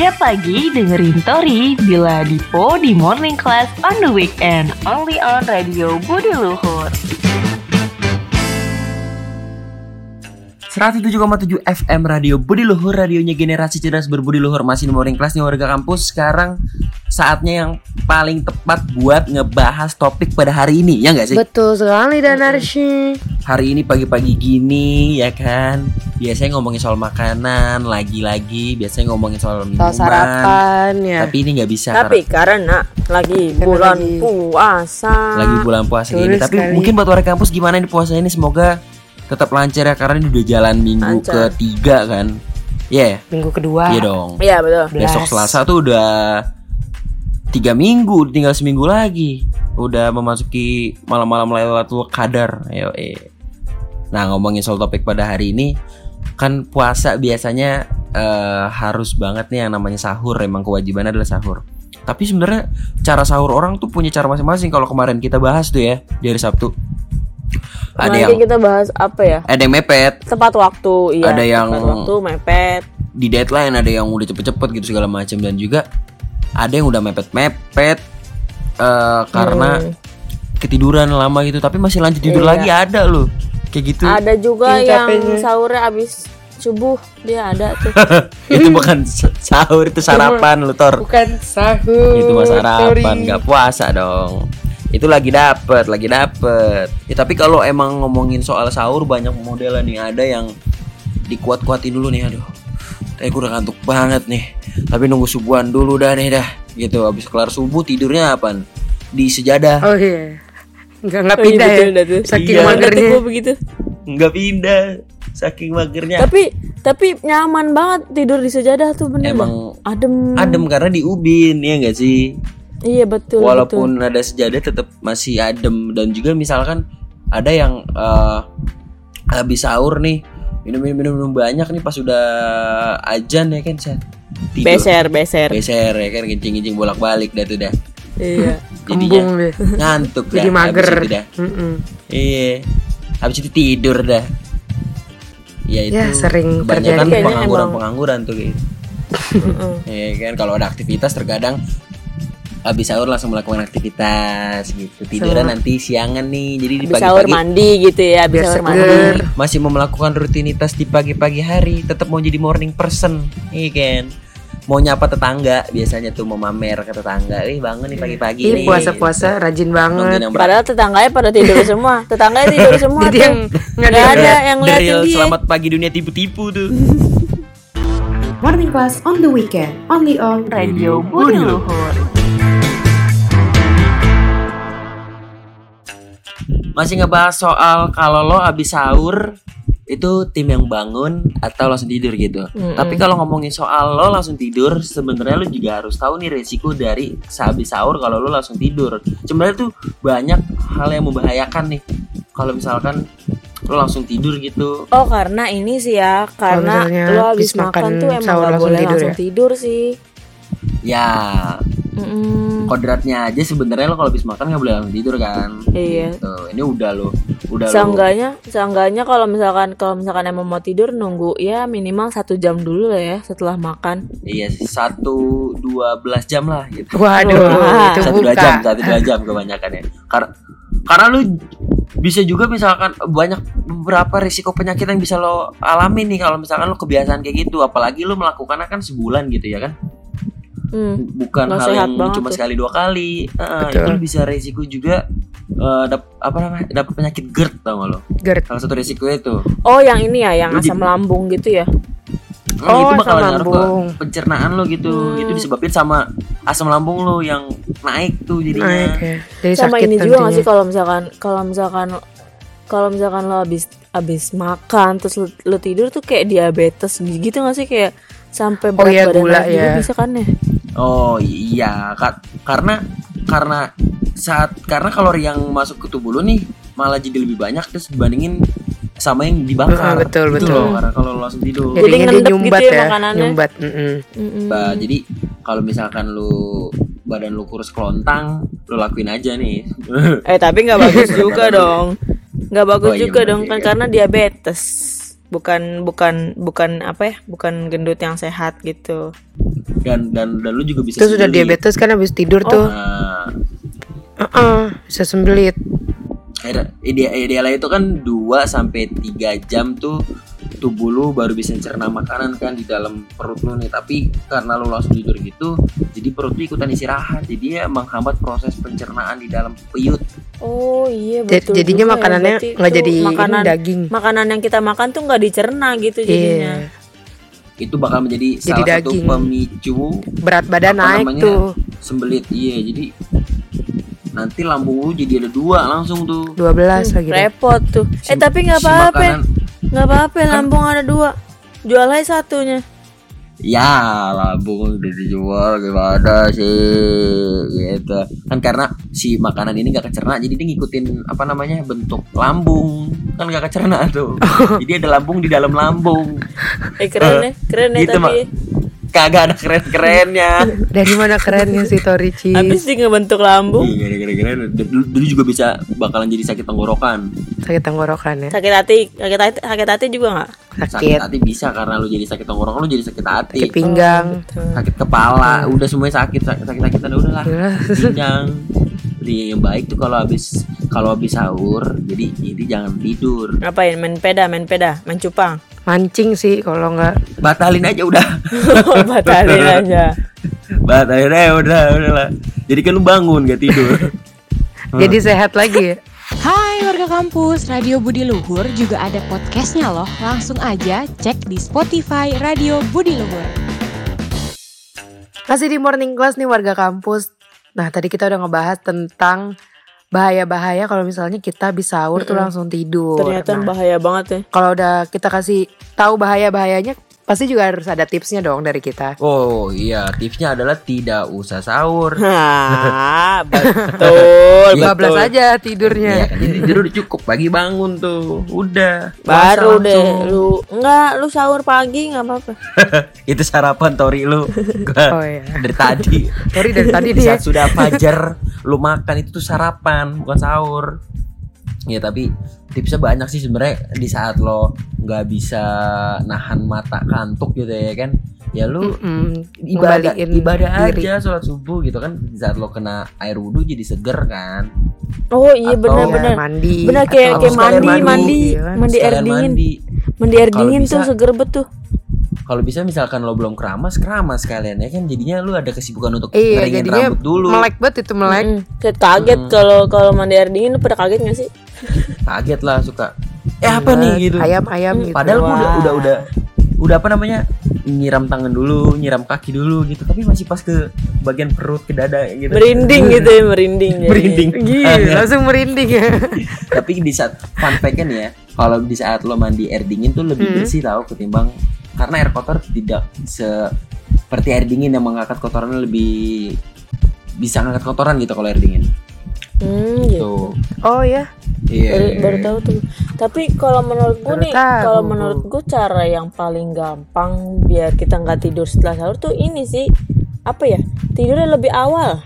Tiap pagi dengerin Tori bila Dipo di morning class on the weekend. Only on Radio Budi Luhur. 107,7 FM Radio Budi Luhur Radionya generasi cerdas berbudi luhur Masih di morning class nih warga kampus Sekarang saatnya yang paling tepat buat ngebahas topik pada hari ini Ya nggak sih? Betul sekali dan Arshi. Hari ini pagi-pagi gini ya kan Biasanya ngomongin soal makanan Lagi-lagi biasanya ngomongin soal minuman Soal sarapan ya. Tapi ini nggak bisa Tapi karena lagi Karena bulan lagi- puasa. lagi bulan puasa ini Tapi sekali. mungkin buat warga kampus gimana ini puasa ini Semoga tetap lancar ya Karena ini udah jalan minggu Lancar. ketiga kan Iya Minggu kedua. Iya dong Iya betul. Besok. Selasa tuh udah tiga minggu, tinggal seminggu lagi. Udah memasuki malam-malam Lailatul Qadar. Ayo, eh. Nah ngomongin soal topik pada hari ini, kan puasa biasanya eh, harus banget nih yang namanya sahur. Emang kewajibannya adalah sahur. Tapi sebenarnya cara sahur orang tuh punya cara masing-masing. Kalau kemarin kita bahas tuh ya di hari Sabtu, ada Nanti yang kita bahas apa ya? ada yang mepet Tepat waktu, iya. Ada yang- tepat waktu mepet. di deadline ada yang udah cepet-cepet gitu segala macam dan juga ada yang udah mepet-mepet eh, karena Hmm. ketiduran lama gitu tapi masih lanjut tidur Iya. lagi ada loh kayak gitu Ada juga yang capeknya. sahurnya abis subuh dia ada tuh. itu bukan sa- sahur itu sarapan lu tor Bukan sahur. itu mah sarapan nggak puasa dong itu lagi dapet lagi dapet ya, tapi kalau emang ngomongin soal sahur banyak modelan nih ada yang dikuat-kuatin dulu nih aduh Tapi gue udah ngantuk banget nih Tapi nunggu subuhan dulu dah nih dah Gitu habis kelar subuh tidurnya apaan? Di sejadah Oh iya. Enggak enggak Oh, iya, pindah betul, ya. tuh. Saking Iya. magernya. Gue begitu. Nggak pindah Saking magernya Tapi tapi nyaman banget tidur di sejadah tuh bener Emang dah. Adem. adem karena di ubin ya nggak sih Iya betul. betul. Walaupun ada sejadah tetap masih adem Dan juga misalkan ada yang eh, Habis sahur nih minum minum minum, minum banyak nih pas udah ajan ya kan Sat? tidur beser beser. beser ya kan kencing kencing bolak balik dah tuh dah Iya. jadinya Kembung deh. ngantuk dah Jadi habis mager. itu dah. Mm-mm. Iya. Habis itu tidur dah. Ya itu. Ya, sering terjadi. Kayaknya pengangguran-pengangguran tuh gitu. Iya kan kalau ada aktivitas terkadang habis sahur langsung melakukan aktivitas gitu. Tiduran Sama. nanti siangan nih. Jadi di Abis sahur pagi-pagi mandi gitu ya, abis sahur mandi. masih mau melakukan rutinitas di pagi-pagi hari, tetap mau jadi morning person. Iya kan? Mau nyapa tetangga, biasanya tuh mau mamer ke tetangga. Ih, bangun nih pagi-pagi Ih nih. puasa-puasa rajin banget. yang Padahal tetangganya pada tidur semua. Tetangganya tidur semua Jadi tuh. yang nggak ada. ada yang liatin Deril dia. selamat pagi dunia tipu-tipu tuh. Morning Class on the weekend, only on Radio Budi Luhur. Masih ngebahas soal kalau lo abis sahur itu tim yang bangun atau langsung tidur gitu. Mm-mm. Tapi kalau ngomongin soal lo langsung tidur, sebenarnya lo juga harus tahu nih resiko dari sehabis sahur kalau lo langsung tidur. Sebenarnya tuh banyak hal yang membahayakan nih. Kalau misalkan lo langsung tidur gitu, Oh karena ini sih ya Karena lo habis makan, makan tuh emang gak langsung boleh tidur langsung ya? tidur sih ya Mm-mm. kodratnya aja sebenarnya lo kalau habis makan nggak boleh langsung tidur kan. Iya. Gitu. Ini udah lo, udah lo. Seenggaknya Seenggaknya kalau misalkan Kalau misalkan emang mau tidur Nunggu ya minimal satu jam dulu lah ya Setelah makan Iya satu dua belas jam lah gitu. Waduh, Wah. itu satu dua jam satu dua jam kebanyakan ya karena karena lu bisa juga misalkan banyak beberapa risiko penyakit yang bisa lo alami nih kalau misalkan lo kebiasaan kayak gitu apalagi lo melakukannya kan sebulan gitu ya kan hmm. bukan Nggak hal yang cuma tuh. sekali dua kali Heeh, Betul. itu bisa risiko juga eh, dap- apa namanya dapat penyakit GERD tau gak lo GERD. salah satu risiko itu Oh yang ini ya Yang Lu asam jadi- lambung gitu ya Hmm, Oh, itu bakal asam ngaruh ke lambung. pencernaan lo gitu Hmm. itu disebabin sama asam lambung lo yang naik tuh jadinya Naik ya. Jadi Sama sakit ini juga gak nantinya. sih Kalau misalkan Kalau misalkan kalau misalkan lo habis habis makan terus lo, lo tidur tuh kayak diabetes gitu gak sih kayak sampai berat iya, badan gula ya. bisa kan ya Oh iya, Kak. karena karena saat karena kalori yang masuk ke tubuh lu nih malah jadi lebih banyak terus dibandingin sama yang dibakar. Ah, betul, Gitu betul. loh, karena kalau lu langsung tidur. Jadi ngendep nyumbat gitu ya ya, makanannya. nyumbat. mm-mm. Mm-mm. Bah, jadi kalau misalkan lu badan lu kurus kelontang, lu lakuin aja nih. Eh tapi nggak bagus juga dong. Nggak bagus Oh, iya juga dong kan juga. karena diabetes. Bukan bukan bukan apa ya? Bukan gendut yang sehat gitu. Dan dan dan lu juga bisa Terus udah sendiri. diabetes kan habis tidur tuh. Nah, Heeh, bisa sembelit. Akhirnya, ide- idealnya itu kan 2 sampai 3 jam tuh tubuh lu baru bisa cerna makanan kan di dalam perut lu nih. Tapi karena lu langsung tidur gitu jadi perut lu ikutan istirahat. Jadi ya menghambat proses pencernaan di dalam peyut oh iya betul Jadinya juga ya. makanannya nggak itu jadi makanan daging. makanan yang kita makan tuh nggak dicerna gitu jadinya Iya. itu bakal menjadi Jadi salah satu daging. pemicu Berat badan naik namanya? tuh sembelit iya jadi nanti lambung lu jadi ada dua langsung tuh 12 lagi. deh. repot tuh eh Si- tapi nggak si apa-apa makanan- nggak apa-apa Kan- lambung ada dua jual aja satunya Ya lambung udah dijual gimana sih? Gitu. Kan karena si makanan ini gak kecerna jadi dia ngikutin apa namanya bentuk lambung. Kan gak kecerna tuh. Jadi ada lambung di dalam lambung. Eh keren ya keren ya Gitu, tapi kagak ada keren kerennya Dari mana kerennya sih Tori Cheese? habis sih ngebentuk lambung. Iya, gara-gara keren dulu, dulu juga bisa bakalan jadi sakit tenggorokan. Sakit tenggorokan ya. sakit hati sakit hati sakit hati juga nggak sakit Sakit. hati bisa karena lu jadi sakit tenggorokan lu jadi sakit hati. Sakit pinggang. sakit kepala udah semuanya sakit sakit sakit sakitan udah lah. Udah. pinggang. Jadi yang baik tuh kalau habis kalau habis sahur jadi jadi jangan tidur. Ngapain? Main peda main peda main cupang? Mancing sih kalau nggak. Batalin aja udah. Batalin aja. Batalin aja udah udah lah. Jadi kan lu bangun gak tidur. Jadi sehat lagi. ya. Kampus, Radio Budi Luhur juga ada podcastnya loh. Langsung aja cek di Spotify Radio Budi Luhur. Masih di morning class nih warga kampus. Nah tadi kita udah ngebahas tentang bahaya-bahaya kalau misalnya kita habis sahur tuh langsung tidur. ternyata Nah, bahaya banget ya kalau udah kita kasih tahu bahaya-bahayanya, pasti juga harus ada tipsnya dong dari kita. oh iya tipsnya adalah tidak usah sahur Hah, betul, Iya, Bablas betul. aja Iya tidurnya. kan jadi tidur udah cukup pagi bangun tuh udah Baru deh langsung. lu enggak lu sahur pagi nggak apa-apa. itu sarapan tori lu Oh Gua iya. dari tadi Sorry dari tadi di dia. saat sudah fajar lu makan itu tuh sarapan bukan sahur ya tapi tipsnya banyak sih sebenarnya di saat lo nggak bisa nahan mata kantuk gitu ya kan ya lu Mm-mm, ibadah ngembaliin ibadah diri. aja sholat subuh gitu kan di saat lo kena air wudhu jadi seger kan Oh iya benar-benar. Ya, mandi. Benar kayak kayak mandi, mandi, mandi, mandi air dingin. mandi Mandi air dingin tuh seger bet tuh. Kalau bisa misalkan lo belum keramas keramas kalian ya kan jadinya lu ada kesibukan untuk Iya, ngeringin rambut dulu melek banget itu melek. Kayak kaget Mm. kalau kalau mandi air dingin lu pada kaget gak sih? kaget lah suka eh apa nih gitu Ayam-ayam gitu. Padahal gua udah Wah. udah udah udah apa namanya nyiram tangan dulu, nyiram kaki dulu gitu, tapi masih pas ke bagian perut ke dada gitu. Merinding gitu ya, merinding. Merinding. Gila, langsung merinding ya. tapi di saat fun fact nih ya, kalau di saat lo mandi air dingin tuh lebih Hmm. bersih tau ketimbang karena air kotor tidak seperti air dingin yang mengangkat kotoran lebih bisa ngangkat kotoran gitu kalau air dingin. Hmm, gitu. Tuh. Oh ya. Iya. Baru, baru tahu tuh. Tapi kalau menurut gue nih, kalau menurut gue cara yang paling gampang biar kita nggak tidur setelah sahur tuh ini sih apa ya? Tidurnya lebih awal.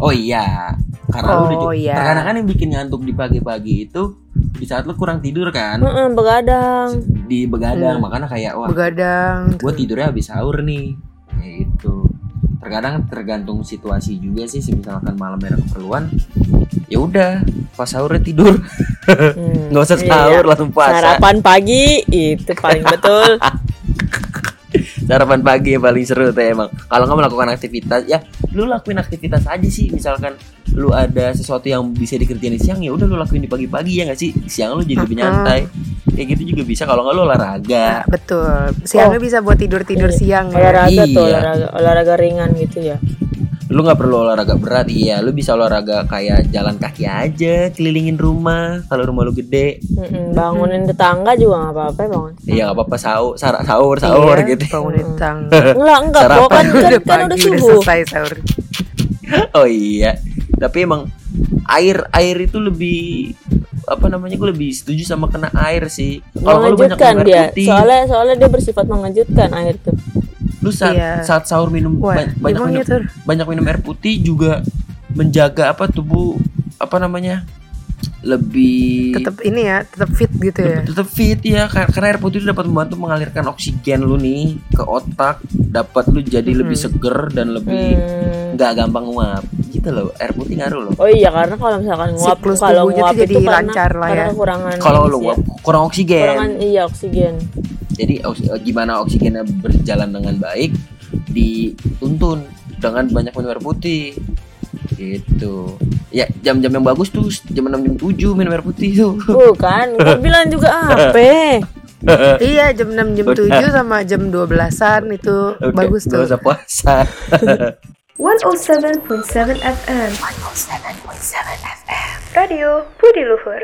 Oh iya. Karena lu udah Oh, ju- iya. terkadang kan yang bikin ngantuk di pagi-pagi itu di saat lu kurang tidur kan. Heeh, begadang. Di begadang Hmm. makanya kayak wah Begadang. gue tidurnya habis sahur nih ya itu terkadang tergantung situasi juga sih misalkan malam ada keperluan ya udah pas sahurnya tidur Hmm, nggak usah iya, sahur iya. langsung puasa Sarapan pagi itu paling betul. sarapan pagi yang paling seru tuh emang kalau nggak melakukan aktivitas ya lu lakuin aktivitas aja sih misalkan lu ada sesuatu yang bisa dikerjain di siang ya udah lu lakuin di pagi-pagi ya nggak sih siang lu jadi lebih nyantai kayak gitu juga bisa kalau nggak lu olahraga Betul. Siangnya bisa buat tidur-tidur Iya. siang ya. olahraga tuh, Iya. olahraga, olahraga ringan gitu ya. Lu nggak perlu olahraga berat iya lu bisa olahraga kayak jalan kaki aja kelilingin rumah kalau rumah lu gede Mm-mm, bangunin tetangga juga nggak apa-apa bangun. iya nggak apa-apa sahur sahur sahur, sahur Iya, gitu Bangunin tang. Enggak, enggak, kok kan, kan, kan pagi, udah udah subuh. selesai sahur. oh iya tapi emang air air itu lebih apa namanya gue lebih setuju sama kena air sih kalau lu banyak air dia. putih Soalnya soalnya dia bersifat mengejutkan air tuh. Lu saat, Iya. saat sahur minum Wah, ba- banyak minum gitu. banyak minum air putih juga menjaga apa tubuh apa namanya lebih Tetap ini ya, tetap fit gitu ya. tetap fit ya kar- karena air putih itu dapat membantu mengalirkan oksigen lu nih ke otak dapat lu jadi lebih Mhm. seger dan lebih Hmm. nggak gampang nguap gitu loh air putih ngaruh loh Oh iya karena kalau misalkan nguap Siklus kalau nguap jadi itu karena, lancar lah karena ya. kekurangan kalau lu sih nguap ya. kurang oksigen kekurangan iya oksigen. Jadi gimana oksigennya berjalan dengan baik dituntun dengan banyak minum air putih gitu ya jam-jam yang bagus tuh jam 6 jam 7 minum air putih tuh Bukan, gue bilang juga apa? iya, jam 6 jam 7 sama jam 12-an itu Udah, bagus tuh. usah puasa 107.7 FM. 107.7 FM. Radio Budi Luhur.